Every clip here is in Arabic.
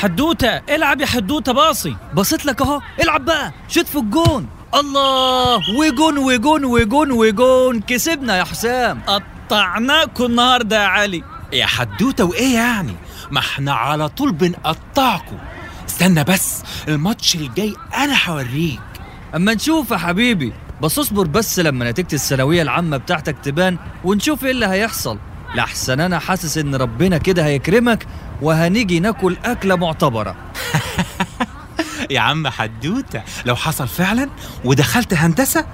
حدوته العب يا حدوته باصي. بصيت لك اهو العب بقى شوت في الجون. الله! وجون وجون وجون وجون كسبنا يا حسام. قطعناكوا النهارده يا علي. يا حدوته وإيه يعني؟ ما إحنا على طول بنقطعكم استنى بس الماتش الجاي أنا هوريك. أما نشوف يا حبيبي. بس اصبر بس لما نتيجة الثانوية العامة بتاعتك تبان ونشوف إيه اللي هيحصل. لحسن أنا حاسس إن ربنا كده هيكرمك وهنيجي ناكل أكلة معتبرة. يا عم حدوتة لو حصل فعلا ودخلت هندسة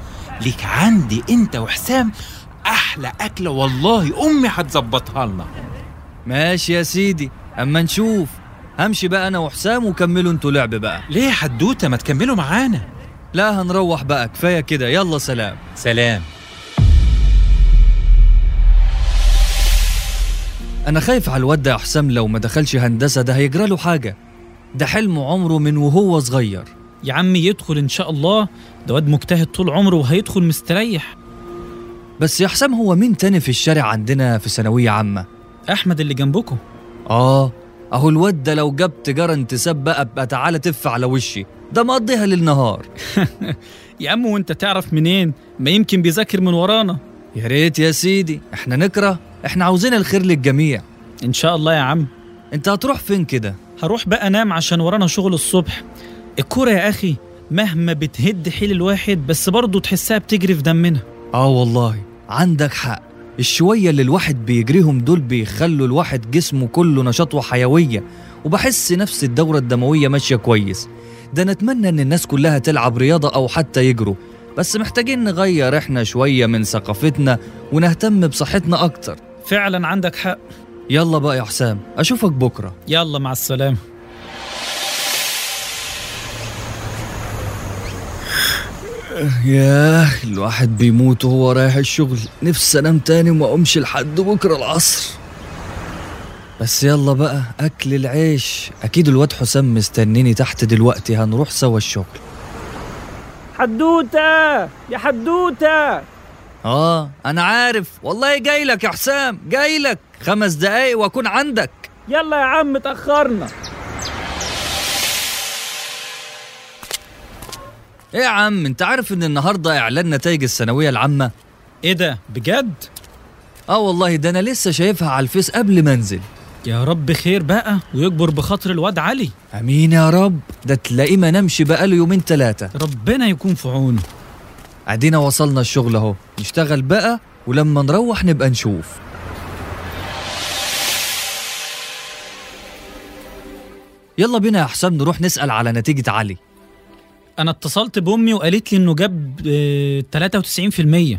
ليك عندي أنت وحسام أحلى أكلة والله أمي هتظبطها لنا. ماشي يا سيدي أما نشوف. همشي بقى أنا وحسام وكملوا أنتوا لعب بقى. ليه يا حدوتة؟ ما تكملوا معانا. لا هنروح بقى كفاية كده. يلا سلام. سلام. أنا خايف على الواد ده يا حسام لو ما دخلش هندسة ده هيجرى له حاجة. ده حلم عمره من وهو صغير. يا عم يدخل إن شاء الله ده واد مجتهد طول عمره وهيدخل مستريح. بس يا حسام هو مين تاني في الشارع عندنا في ثانوية عامة؟ أحمد اللي جنبكم آه أهو الواد ده لو جاب تجارة انتساب بقى بقى تعالى تف على وشي. ده مقضيها للنهار. يا عم وأنت تعرف منين؟ ما يمكن بيذاكر من ورانا. يا ريت يا سيدي إحنا نكره. إحنا عاوزين الخير للجميع. إن شاء الله يا عم. انت هتروح فين كده؟ هروح بقى أنام عشان ورانا شغل الصبح. الكورة يا أخي مهما بتهد حيل الواحد بس برضه تحسها بتجري في دمنا. آه والله عندك حق. الشوية اللي الواحد بيجريهم دول بيخلوا الواحد جسمه كله نشاط وحيوية وبحس نفس الدورة الدموية ماشية كويس. ده نتمنى إن الناس كلها تلعب رياضة أو حتى يجروا بس محتاجين نغير إحنا شوية من ثقافتنا ونهتم بصحتنا أكتر. فعلا عندك حق. يلا بقى يا حسام أشوفك بكرة. يلا مع السلامة. ياه الواحد بيموت وهو رايح الشغل. نفسي أنام تاني وما أقومش لحد بكرة العصر. بس يلا بقى أكل العيش. أكيد الواد حسام مستنيني تحت دلوقتي. هنروح سوا الشغل. حدوتة! يا حدوتة! آه أنا عارف. والله جاي لك يا حسام جاي لك. خمس دقايق وأكون عندك. يلا يا عم اتاخرنا إيه يا عم أنت عارف إن النهارده إعلان نتائج الثانوية العامة؟ إيه ده؟ بجد؟ آه والله ده أنا لسه شايفها على الفيس قبل ما أنزل. يا رب خير بقى ويكبر بخاطر الواد علي. آمين يا رب. ده تلاقيه ما نامش بقاله يومين ثلاثة ربنا يكون في عونه. ادينا وصلنا الشغل اهو. نشتغل بقى ولما نروح نبقى نشوف. يلا بينا يا حسام نروح نسأل على نتيجة علي. أنا اتصلت بأمي وقالت لي إنه جاب آه، 93%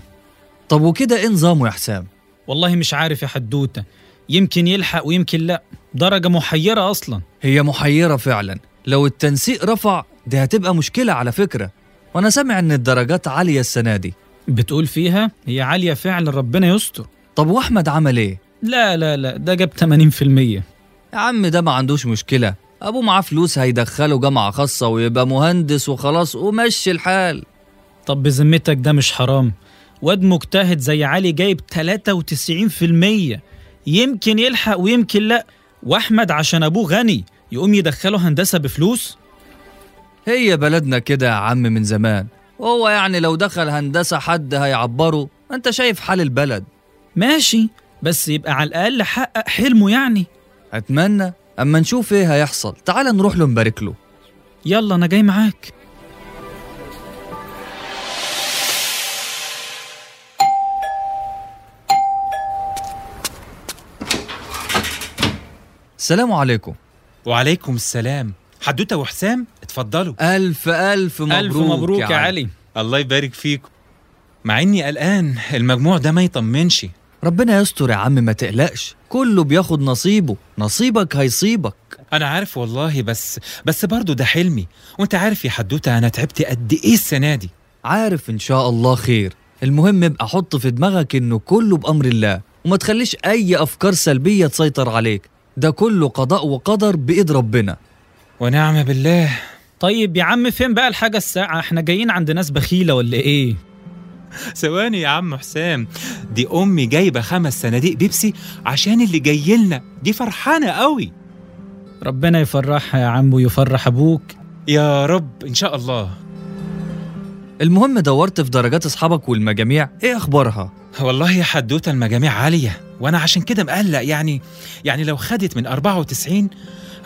طب وكده إيه نظامه يا حسام؟ والله مش عارف يا حدوتة. يمكن يلحق ويمكن لأ. درجة محيرة أصلا. هي محيرة فعلا. لو التنسيق رفع دي هتبقى مشكلة على فكرة. وأنا سامع ان الدرجات عالية السنة دي. بتقول فيها هي عالية فعلا ربنا يستر. طب واحمد عمل إيه؟ لا لا لا ده جاب 80% يا عم ده ما عندوش مشكلة. أبوه معاه فلوس هيدخله جامعة خاصة ويبقى مهندس وخلاص ومشي الحال. طب بذمتك ده مش حرام. واد مجتهد زي علي جايب 93% يمكن يلحق ويمكن لا. واحمد عشان أبوه غني يقوم يدخله هندسة بفلوس؟ هي بلدنا كده يا عم من زمان. وهو يعني لو دخل هندسة حد هيعبره. ما انت شايف حال البلد. ماشي بس يبقى على الأقل حقق حلمه يعني. أتمنى. أما نشوف إيه هيحصل. تعال نروح له نبارك له. يلا أنا جاي معاك. السلام عليكم. وعليكم السلام. حدوته وحسام اتفضلوا. ألف ألف مبروك ألف مبروك يا علي. الله يبارك فيكم مع إني قلقان المجموع ده ما يطمنش. ربنا يستر يا عم ما تقلقش. كله بياخد نصيبه. نصيبك هيصيبك. أنا عارف والله بس بس برضه ده حلمي. وأنت عارف يا حدوتة أنا تعبت قد إيه السنة دي. عارف إن شاء الله خير. المهم ابقى حط في دماغك إنه كله بأمر الله. وما تخليش أي أفكار سلبية تسيطر عليك. ده كله قضاء وقدر بإيد ربنا. ونعم بالله. طيب يا عم فين بقى الحاجة الساعة إحنا جايين عند ناس بخيلة ولا إيه؟ ثواني يا عم حسام. دي أمي جايبة خمس صناديق بيبسي عشان اللي جاي لنا. دي فرحانة قوي. ربنا يفرحها يا عم ويفرح أبوك. يا رب إن شاء الله. المهم دورت في درجات أصحابك والمجاميع. إيه أخبارها؟ والله يا حدوتة المجاميع عالية وأنا عشان كده مقلق. يعني يعني لو خدت من 94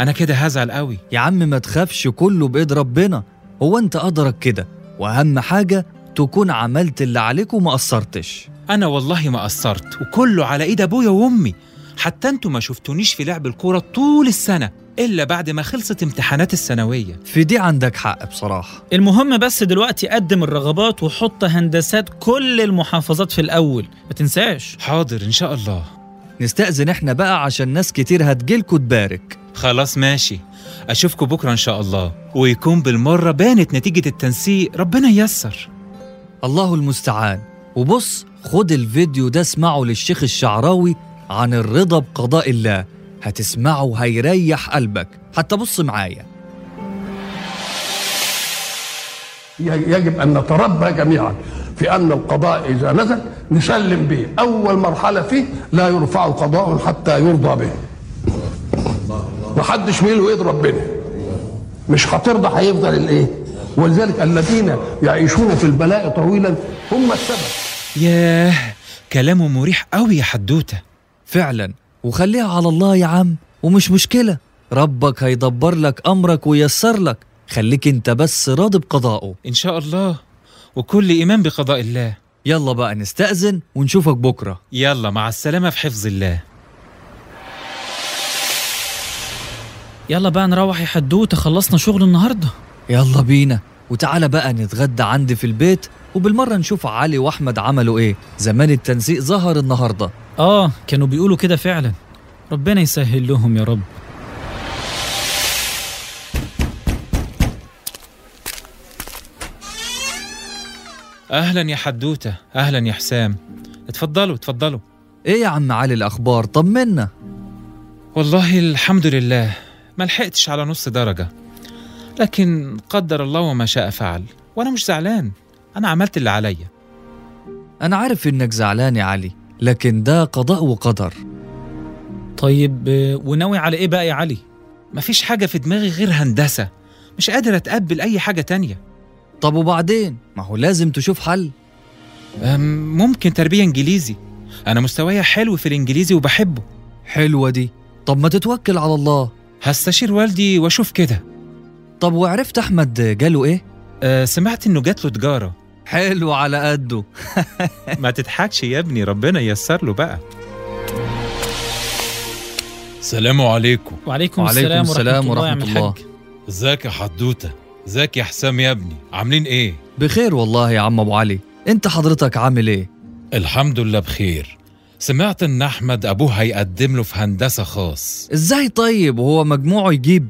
أنا كده هزعل قوي. يا عم ما تخافش كله بإيد ربنا. هو أنت قدرك كده؟ وأهم حاجة تكون عملت اللي عليك وما قصرتش. أنا والله ما قصرت وكله على إيد أبويا وأمي. حتى أنتوا ما شفتونيش في لعب الكورة طول السنة إلا بعد ما خلصت امتحانات الثانوية. في دي عندك حق بصراحة. المهم بس دلوقتي قدم الرغبات وحط هندسات كل المحافظات في الأول. ما تنساش. حاضر إن شاء الله. نستأذن إحنا بقى عشان ناس كتير هتجيلكوا تبارك. خلاص ماشي. اشوفكم بكرة إن شاء الله ويكون بالمرة بانت نتيجة التنسيق ربنا ييسر. الله المستعان. وبص خد الفيديو ده اسمعه للشيخ الشعراوي عن الرضا بقضاء الله. هتسمعه هيريح قلبك. حتى بص معايا. يجب أن نتربى جميعا في أن القضاء إذا نزل نسلم به. أول مرحلة فيه لا يرفع قضاء حتى يرضى به. محدش ميله ايد ربنا. مش هترضى هيفضل الايه ولذلك الذين يعيشون في البلاء طويلا هم السبب. ياه كلامه مريح قوي يا حدوتة. فعلا. وخليها على الله يا عم ومش مشكلة. ربك هيدبر لك أمرك ويسر لك. خليك أنت بس راضي بقضائه. إن شاء الله. وكل إيمان بقضاء الله. يلا بقى نستأذن ونشوفك بكرة. يلا مع السلامة في حفظ الله. يلا بقى نروح يا حدوتة خلصنا شغل النهارده. يلا بينا. وتعالى بقى نتغدى عندي في البيت وبالمرة نشوف علي وأحمد عملوا إيه. زمان التنسيق ظهر النهاردة. آه كانوا بيقولوا كده فعلا. ربنا يسهل لهم يا رب. أهلا يا حدوتة أهلا يا حسام. اتفضلوا اتفضلوا. إيه يا عم علي الأخبار؟ طمنا. والله الحمد لله. ما لحقتش على نص درجة. لكن قدر الله وما شاء فعل. وأنا مش زعلان. أنا عملت اللي عليا. أنا عارف إنك زعلان يا علي لكن ده قضاء وقدر. طيب وناوي على إيه بقى يا علي؟ مفيش حاجة في دماغي غير هندسة. مش قادر أتقبل أي حاجة تانية. طب وبعدين؟ ما هو لازم تشوف حل. ممكن تربية إنجليزي. أنا مستواي حلو في الإنجليزي وبحبه. حلوة دي. طب ما تتوكل على الله. هستشير والدي وأشوف كده. طب وعرفت أحمد جاله إيه؟ أه سمعت إنه جات له تجارة. حلو على قده. ما تضحكش يا ابني ربنا ييسر له بقى. السلام عليكم. وعليكم, وعليكم السلام, السلام ورحمه الله, ورحمة الله. ازيك يا حدوتة؟ ازيك يا حسام يا ابني؟ عاملين إيه؟ بخير والله يا عم أبو علي. أنت حضرتك عامل إيه؟ الحمد لله بخير. سمعت أن أحمد ابوه هيقدم له في هندسة خاص. إزاي طيب؟ وهو مجموعه يجيب؟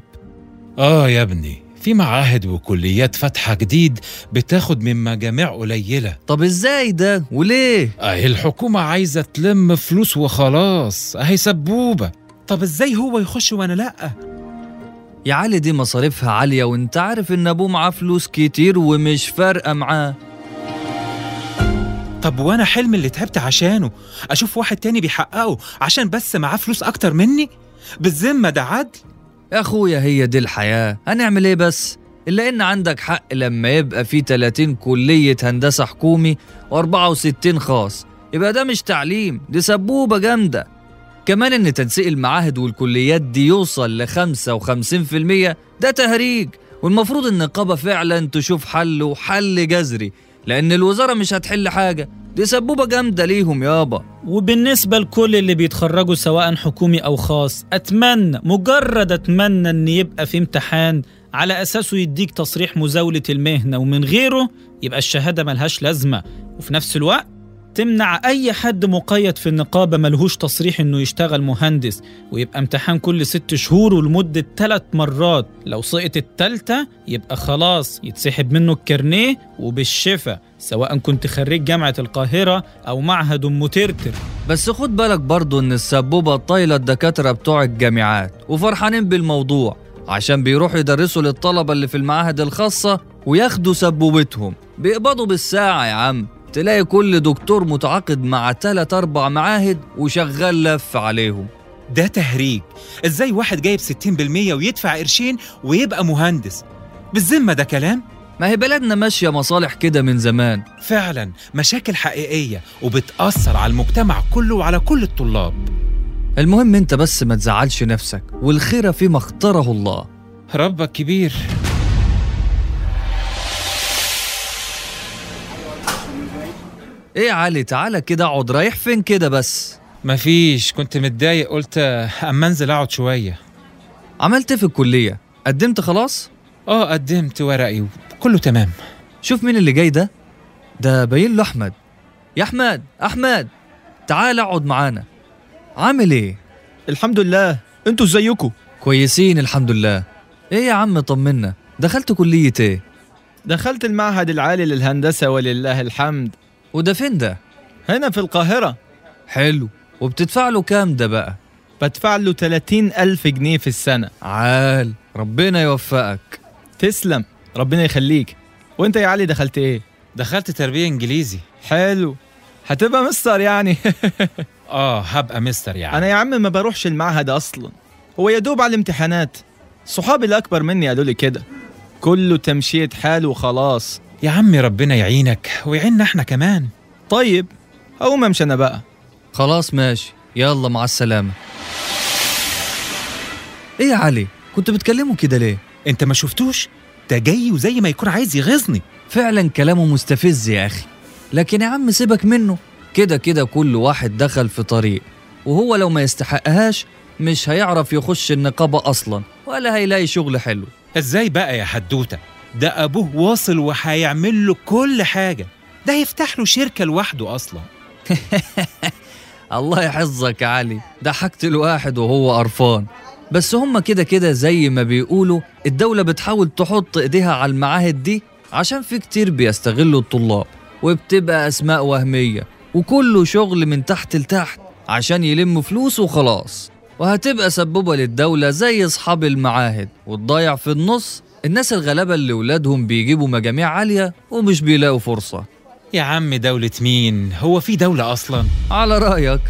آه يا ابني في معاهد وكليات فاتحه جديد بتاخد من مجاميع قليلة. طب إزاي ده؟ وليه؟ اهي الحكومة عايزة تلم فلوس وخلاص. أهي سبوبة. طب إزاي هو يخش وأنا لأ؟ يا علي دي مصاريفها عالية وأنت عارف إن أبوه معاه فلوس كتير ومش فارقة معاه. طب وأنا حلم اللي تعبت عشانه؟ أشوف واحد تاني بيحققه عشان بس معاه فلوس أكتر مني؟ بالذمة ده عدل؟ يا أخويا هي دي الحياة. هنعمل إيه بس؟ إلا إن عندك حق لما يبقى في 30 كلية هندسة حكومي و64 خاص. يبقى ده مش تعليم دي سبوبة جامدة. كمان إن تنسيق المعاهد والكليات دي يوصل ل 55% ده تهريج. والمفروض النقابة فعلا تشوف حل وحل جذري. لأن الوزارة مش هتحل حاجة. دي سبوبة جامدة ليهم يابا وبالنسبة لكل اللي بيتخرجوا سواء حكومي أو خاص أتمنى مجرد أتمنى أن يبقى في امتحان على أساسه يديك تصريح مزاولة المهنة ومن غيره يبقى الشهادة ملهاش لازمة. وفي نفس الوقت تمنع أي حد مقيد في النقابة ملهوش تصريح إنه يشتغل مهندس ويبقى امتحان كل ست شهور ولمدة ثلاث مرات. لو سقط التالتة يبقى خلاص يتسحب منه الكارنيه وبالشفا سواء كنت خريج جامعة القاهرة أو معهد أم ترتر. بس خد بالك برضو إن السبوبة طايلة الدكاترة بتوع الجامعات وفرحانين بالموضوع عشان بيروحوا يدرسوا للطلبة اللي في المعاهد الخاصة وياخدوا سبوبتهم. بيقبضوا بالساعة يا عم. تلاقي كل دكتور متعاقد مع تلات أربع معاهد وشغال لف عليهم. ده تهريج. إزاي واحد جايب 60% ويدفع قرشين ويبقى مهندس؟ بالذمة ده كلام؟ ما هي بلدنا ماشية مصالح كده من زمان. فعلا مشاكل حقيقية وبتأثر على المجتمع كله وعلى كل الطلاب. المهم أنت بس ما تزعلش نفسك والخير فيما اختاره الله. ربك كبير. إيه يا علي تعالى كده اقعد رايح فين كده بس؟ مفيش كنت متضايق قلت اما انزل اقعد شوية. عملت إيه في الكلية؟ قدمت خلاص؟ آه قدمت ورقي وكله تمام. شوف مين اللي جاي ده؟ ده باين له أحمد. يا أحمد أحمد تعال اقعد معانا. عامل إيه؟ الحمد لله. أنتوا ازيكم كويسين الحمد لله. إيه يا عم طمنا. دخلت كلية إيه؟ دخلت المعهد العالي للهندسة ولله الحمد. وده فين ده هنا في القاهرة. حلو. وبتدفع له كام ده بقى؟ بدفع له 30 ألف جنيه في السنة. عال. ربنا يوفقك. تسلم. ربنا يخليك. وانت يا علي دخلت إيه؟ دخلت تربية انجليزي. حلو. هتبقى مستر يعني. آه هبقى مستر يعني. أنا يا عم ما بروحش المعهد أصلا. هو يا دوب على الامتحانات. صحابي الأكبر مني قالوا لي كده. كله تمشية حال وخلاص. يا عمي ربنا يعينك ويعيننا إحنا كمان. طيب هقوم أمشي أنا بقى. خلاص ماشي. يلا مع السلامة. إيه يا علي؟ كنت بتكلمه كده ليه؟ انت ما شفتوش؟ ده جاي وزي ما يكون عايز يغيظني فعلا كلامه مستفز يا أخي. لكن يا عم سيبك منه. كده كده كل واحد دخل في طريق. وهو لو ما يستحقهاش مش هيعرف يخش النقابة أصلا ولا هيلاقي شغل حلو. إزاي بقى يا حدوتة؟ ده أبوه واصل وهيعمل له كل حاجة. ده هيفتح له شركة لوحده أصلا. الله يحفظك يا علي. ضحكت الواحد وهو قرفان. بس هما كده كده زي ما بيقولوا الدولة بتحاول تحط إيديها على المعاهد دي عشان في كتير بيستغلوا الطلاب وبتبقى أسماء وهمية وكله شغل من تحت لتحت عشان يلموا فلوس وخلاص. وهتبقى سبوبة للدولة زي أصحاب المعاهد وتضيع في النص الناس الغلابة اللي ولادهم بيجيبوا مجاميع عالية ومش بيلاقوا فرصة. يا عم دولة مين؟ هو في دولة أصلا؟ على رأيك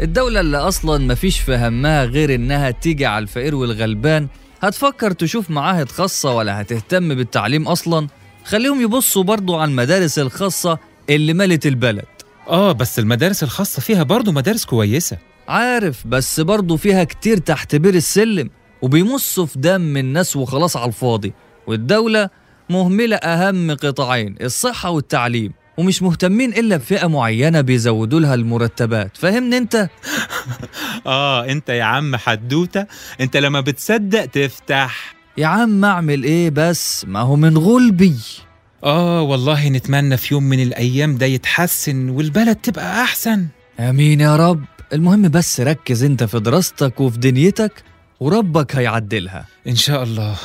الدولة اللي أصلا مفيش في همها غير إنها تيجي على الفقير والغلبان هتفكر تشوف معاهد خاصة ولا هتهتم بالتعليم أصلا؟ خليهم يبصوا برضو على المدارس الخاصة اللي ملت البلد. آه بس المدارس الخاصة فيها برضو مدارس كويسة. عارف بس برضو فيها كتير تحت بير السلم. وبيمصوا في دم الناس وخلاص على الفاضي. والدولة مهملة أهم قطاعين الصحة والتعليم ومش مهتمين إلا بفئة معينة بيزودوا لها المرتبات. فاهمني أنت؟ آه أنت يا عم حدوتة أنت لما بتصدق تفتح. يا عم أعمل إيه بس؟ ما هو من غلبي. آه والله نتمنى في يوم من الأيام ده يتحسن والبلد تبقى أحسن. آمين يا رب. المهم بس ركز أنت في دراستك وفي دنيتك وربك هيعدلها إن شاء الله.